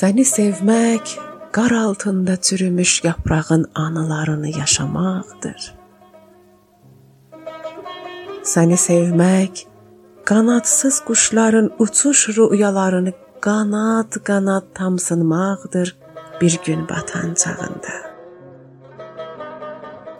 Səni sevmək qar altında çürümüş yaprağın anılarını yaşamaqdır. Səni sevmək qanadsız quşların uçuş rüyalarını qanad-qanad tamsınmaqdır bir gün batan çağında.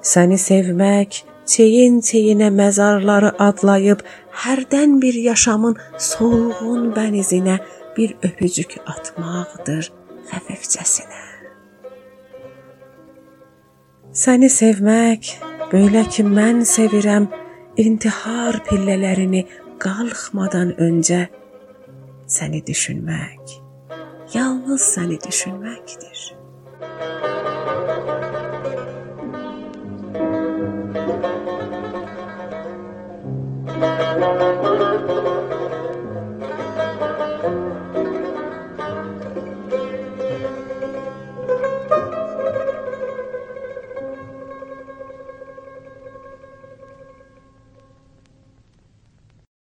Səni sevmək çeyin-çeyinə məzarları adlayıb hərdən bir yaşamın solğun bənizinə bir öpücük atmaqdır xəfifcəsinə. Səni sevmək, belə ki mən sevirəm intihar pillələrini qalxmadan öncə səni düşünmək. yalnız seni düşünmektir. Müzik